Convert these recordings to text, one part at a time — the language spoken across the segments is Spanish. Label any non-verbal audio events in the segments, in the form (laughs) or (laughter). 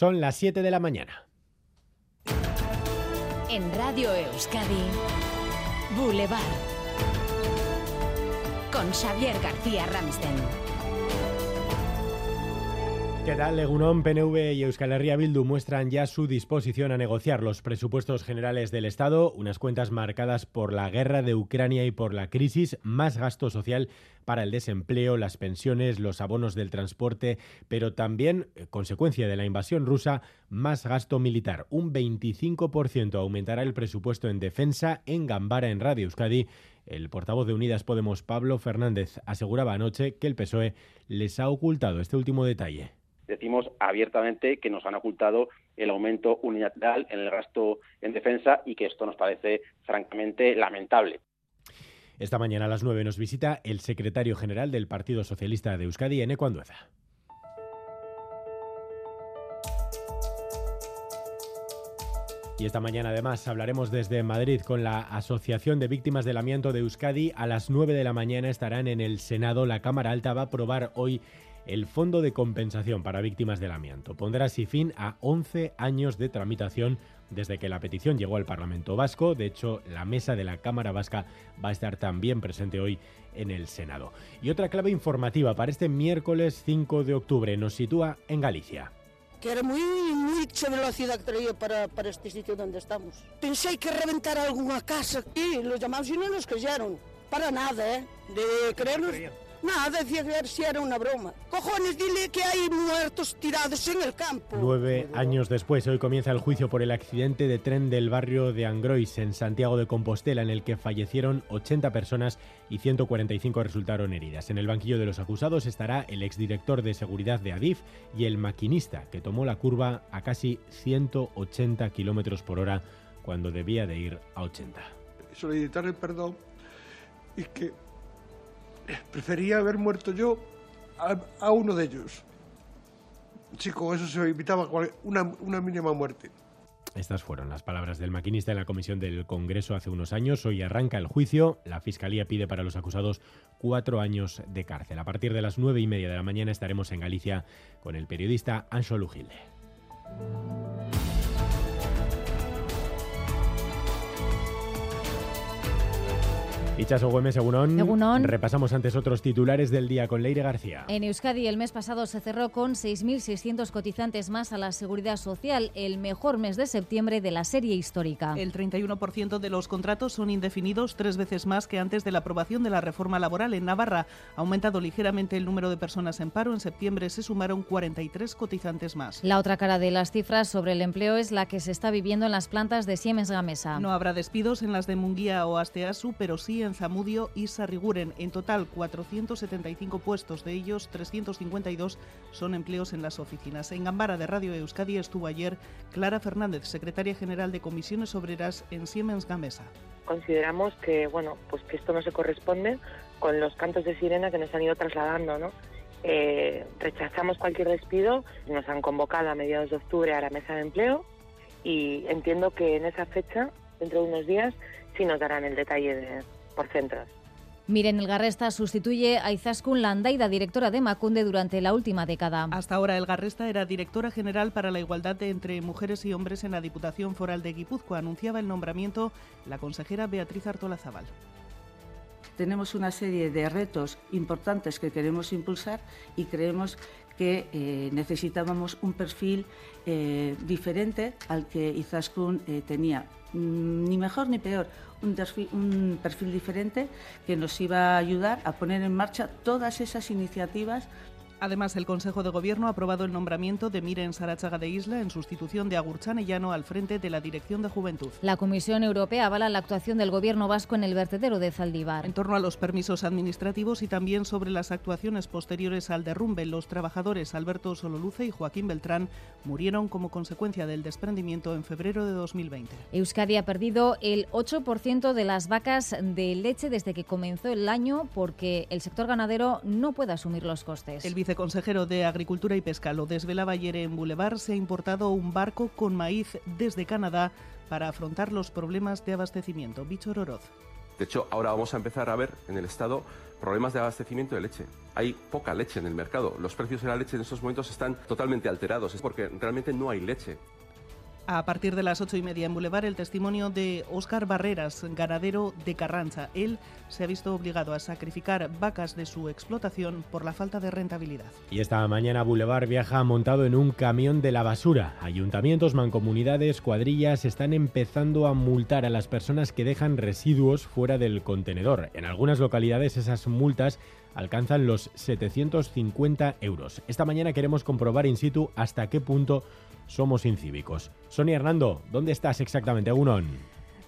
Son las 7 de la mañana. En Radio Euskadi, Boulevard. Con Xavier García Ramsten. ¿Qué tal? Legunón, PNV y Euskal Herria Bildu muestran ya su disposición a negociar los presupuestos generales del Estado, unas cuentas marcadas por la guerra de Ucrania y por la crisis, más gasto social para el desempleo, las pensiones, los abonos del transporte, pero también, eh, consecuencia de la invasión rusa, más gasto militar. Un 25% aumentará el presupuesto en defensa en Gambara en Radio Euskadi el portavoz de Unidas Podemos, Pablo Fernández, aseguraba anoche que el PSOE les ha ocultado este último detalle decimos abiertamente que nos han ocultado el aumento unilateral en el gasto en defensa y que esto nos parece francamente lamentable. Esta mañana a las 9 nos visita el secretario general del Partido Socialista de Euskadi, Eneco Andueza. Y esta mañana además hablaremos desde Madrid con la Asociación de Víctimas del Amianto de Euskadi. A las 9 de la mañana estarán en el Senado. La Cámara Alta va a aprobar hoy el Fondo de Compensación para Víctimas del Amianto. Pondrá así fin a 11 años de tramitación desde que la petición llegó al Parlamento Vasco. De hecho, la mesa de la Cámara Vasca va a estar también presente hoy en el Senado. Y otra clave informativa para este miércoles 5 de octubre nos sitúa en Galicia que era muy, muy la ciudad que traía para, para este sitio donde estamos. Pensé que reventar alguna casa y los llamamos y no nos creyeron. Para nada, ¿eh? De creernos... Nada, decía que si era una broma. Cojones, dile que hay muertos tirados en el campo. Nueve años después, hoy comienza el juicio por el accidente de tren del barrio de Angrois, en Santiago de Compostela, en el que fallecieron 80 personas y 145 resultaron heridas. En el banquillo de los acusados estará el exdirector de seguridad de Adif y el maquinista que tomó la curva a casi 180 kilómetros por hora cuando debía de ir a 80. Solicitar el perdón y que prefería haber muerto yo a, uno de ellos. Con eso se evitaba una, una mínima muerte. Estas fueron las palabras del maquinista en la comisión del Congreso hace unos años. Hoy arranca el juicio. La Fiscalía pide para los acusados cuatro años de cárcel. A partir de las nueve y media de la mañana estaremos en Galicia con el periodista Ancho Lugilde. Ichaso Güemes, según Repasamos antes otros titulares del día con Leire García. En Euskadi el mes pasado se cerró con 6.600 cotizantes más a la Seguridad Social, el mejor mes de septiembre de la serie histórica. El 31% de los contratos son indefinidos, tres veces más que antes de la aprobación de la reforma laboral en Navarra. Ha aumentado ligeramente el número de personas en paro. En septiembre se sumaron 43 cotizantes más. La otra cara de las cifras sobre el empleo es la que se está viviendo en las plantas de Siemens Gamesa. No habrá despidos en las de Munguía o Asteasu, pero sí en Zamudio y Sarriguren. En total, 475 puestos, de ellos 352 son empleos en las oficinas. En Gambara de Radio Euskadi estuvo ayer Clara Fernández, secretaria general de Comisiones Obreras en Siemens Gamesa. Consideramos que, bueno, pues que esto no se corresponde con los cantos de sirena que nos han ido trasladando, ¿no? Eh, rechazamos cualquier despido, nos han convocado a mediados de octubre a la mesa de empleo y entiendo que en esa fecha, dentro de unos días, sí nos darán el detalle de, por centros. Miren, el Garresta sustituye a Izaskun Landaida, directora de Macunde, durante la última década. Hasta ahora, el Garresta era directora general para la igualdad entre mujeres y hombres en la Diputación Foral de Guipúzcoa. Anunciaba el nombramiento la consejera Beatriz Artola Zaval. Tenemos una serie de retos importantes que queremos impulsar y creemos que eh, necesitábamos un perfil eh, diferente al que Izaskun eh, tenía. Mm, ni mejor ni peor, un perfil, diferente que nos iba a ayudar a poner en marcha todas esas iniciativas Además, el Consejo de Gobierno ha aprobado el nombramiento de Miren Sarachaga de Isla en sustitución de Agurchan Llano al frente de la Dirección de Juventud. La Comisión Europea avala la actuación del Gobierno vasco en el vertedero de Zaldívar. En torno a los permisos administrativos y también sobre las actuaciones posteriores al derrumbe, los trabajadores Alberto Sololuce y Joaquín Beltrán murieron como consecuencia del desprendimiento en febrero de 2020. Euskadi ha perdido el 8% de las vacas de leche desde que comenzó el año porque el sector ganadero no puede asumir los costes consejero de Agricultura y Pesca lo desvelaba ayer en Boulevard, se ha importado un barco con maíz desde Canadá para afrontar los problemas de abastecimiento. Bicho Oroz. De hecho, ahora vamos a empezar a ver en el Estado problemas de abastecimiento de leche. Hay poca leche en el mercado. Los precios de la leche en estos momentos están totalmente alterados. Es porque realmente no hay leche. A partir de las ocho y media en Boulevard, el testimonio de Óscar Barreras, ganadero de Carranza. Él se ha visto obligado a sacrificar vacas de su explotación por la falta de rentabilidad. Y esta mañana Boulevard viaja montado en un camión de la basura. Ayuntamientos, mancomunidades, cuadrillas están empezando a multar a las personas que dejan residuos fuera del contenedor. En algunas localidades esas multas alcanzan los 750 euros. Esta mañana queremos comprobar in situ hasta qué punto somos incívicos. Sonia Hernando, ¿dónde estás exactamente, Egunon?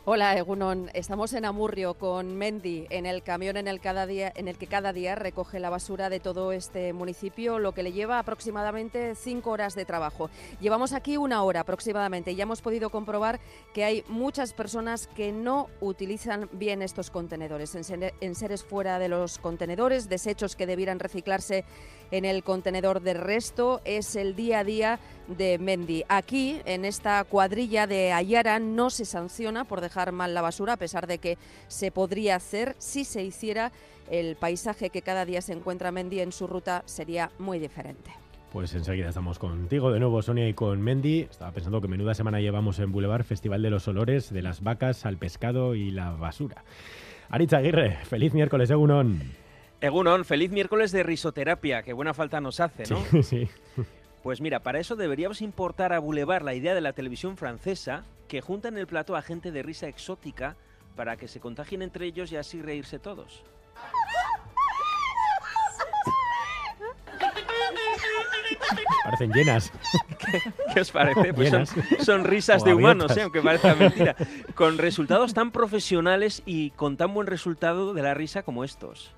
Hola, Egunon. Estamos en Amurrio con Mendy, en el camión en el, que cada día recoge la basura de todo este municipio, lo que le lleva aproximadamente cinco horas de trabajo. Llevamos aquí una hora aproximadamente y ya hemos podido comprobar que hay muchas personas que no utilizan bien estos contenedores, en seres fuera de los contenedores, desechos que debieran reciclarse en el contenedor de resto. Es el día a día de Mendy. Aquí, en esta cuadrilla de Ayara, no se sanciona por dejar mal la basura, a pesar de que se podría hacer si se hiciera. El paisaje que cada día se encuentra Mendy en su ruta sería muy diferente. Pues enseguida estamos contigo de nuevo, Sonia, y con Mendy. Estaba pensando que menuda semana llevamos en Boulevard, Festival de los Olores, de las vacas al pescado y la basura. Aritz Aguirre, feliz miércoles, Egunon. Egunon, feliz miércoles de risoterapia, que buena falta nos hace, ¿no? Sí, (laughs) sí. Pues mira, para eso deberíamos importar a Boulevard la idea de la televisión francesa que junta en el plato a gente de risa exótica para que se contagien entre ellos y así reírse todos. Parecen llenas. ¿Qué, os parece? Pues son, risas de humanos, ¿eh? aunque parezca mentira. Con resultados tan profesionales y con tan buen resultado de la risa como estos.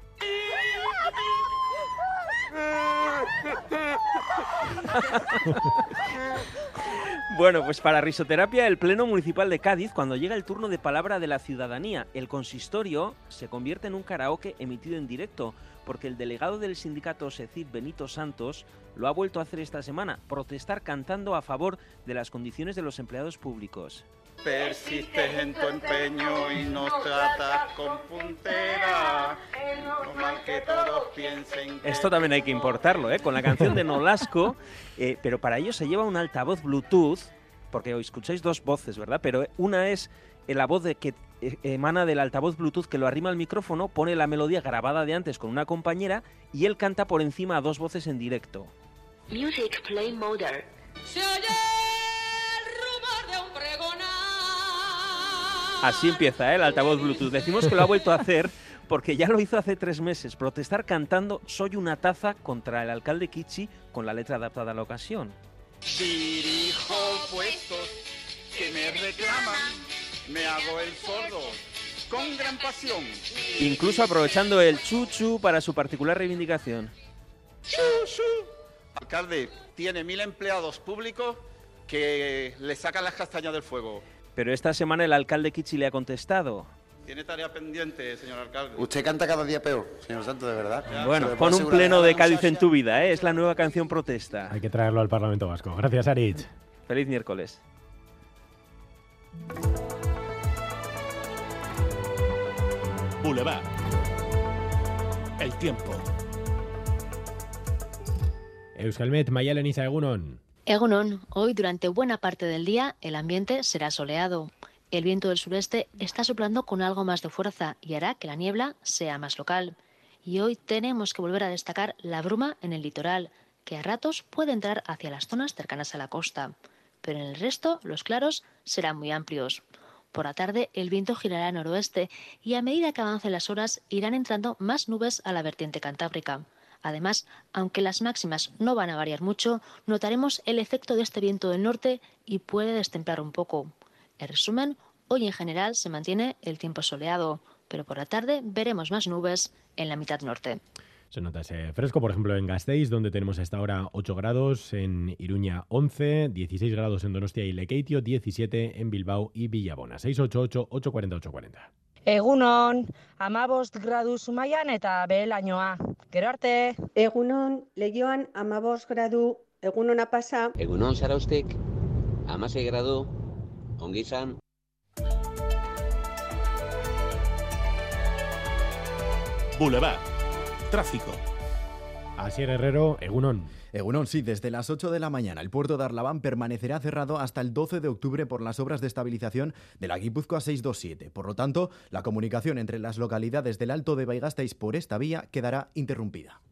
(laughs) Bueno, pues para risoterapia, el Pleno Municipal de Cádiz, cuando llega el turno de palabra de la ciudadanía, el consistorio se convierte en un karaoke emitido en directo, porque el delegado del sindicato SECID, Benito Santos, lo ha vuelto a hacer esta semana, protestar cantando a favor de las condiciones de los empleados públicos. Persistes en tu empeño y nos tratas con puntera. No mal que todos piensen Esto también hay que importarlo, ¿eh? Con la canción de Nolasco, (laughs) eh, pero para ello se lleva un altavoz Bluetooth, porque hoy escucháis dos voces, ¿verdad? Pero una es la voz de que eh, emana del altavoz Bluetooth que lo arrima al micrófono, pone la melodía grabada de antes con una compañera y él canta por encima a dos voces en directo. Music Play Mode. Se oye el rumor de un Así empieza ¿eh? el altavoz Bluetooth. Decimos que lo ha vuelto a hacer porque ya lo hizo hace tres meses, protestar cantando Soy una taza contra el alcalde Kichi con la letra adaptada a la ocasión. Dirijo puestos que me reclaman, me hago el sordo con gran pasión. Incluso aprovechando el chuchu para su particular reivindicación. Chuchu. Alcalde, tiene mil empleados públicos que le sacan las castañas del fuego. Pero esta semana el alcalde Kichi le ha contestado. Tiene tarea pendiente, señor alcalde. Usted canta cada día peor, señor Santo, de verdad. Bueno, pon un pleno de Cádiz en tu vida, ¿eh? es la nueva canción protesta. Hay que traerlo al Parlamento Vasco. Gracias, Aritz. Feliz miércoles. Boulevard. El tiempo. Euskalmet, Mayalen Egunon. Egunon, hoy durante buena parte del día el ambiente será soleado. El viento del sureste está soplando con algo más de fuerza y hará que la niebla sea más local. Y hoy tenemos que volver a destacar la bruma en el litoral, que a ratos puede entrar hacia las zonas cercanas a la costa. Pero en el resto los claros serán muy amplios. Por la tarde el viento girará noroeste y a medida que avancen las horas irán entrando más nubes a la vertiente cantábrica. Además, aunque las máximas no van a variar mucho, notaremos el efecto de este viento del norte y puede destemplar un poco. En resumen, hoy en general se mantiene el tiempo soleado, pero por la tarde veremos más nubes en la mitad norte. Se nota ese fresco, por ejemplo, en Gasteiz, donde tenemos esta hora 8 grados, en Iruña 11, 16 grados en Donostia y Lekeitio, 17 en Bilbao y Villabona. 688 840 840. Egunon, amabost gradu zumaian eta behelainoa. Gero arte. Egunon, legioan amabost gradu, egunona pasa. Egunon, zaraustik, amasei gradu, ongi izan. Boulevard. Tráfico. Asier Herrero, Egunon. Egunon, sí, desde las 8 de la mañana el puerto de Arlabán permanecerá cerrado hasta el 12 de octubre por las obras de estabilización de la Guipúzcoa 627. Por lo tanto, la comunicación entre las localidades del Alto de Baigasteiz por esta vía quedará interrumpida.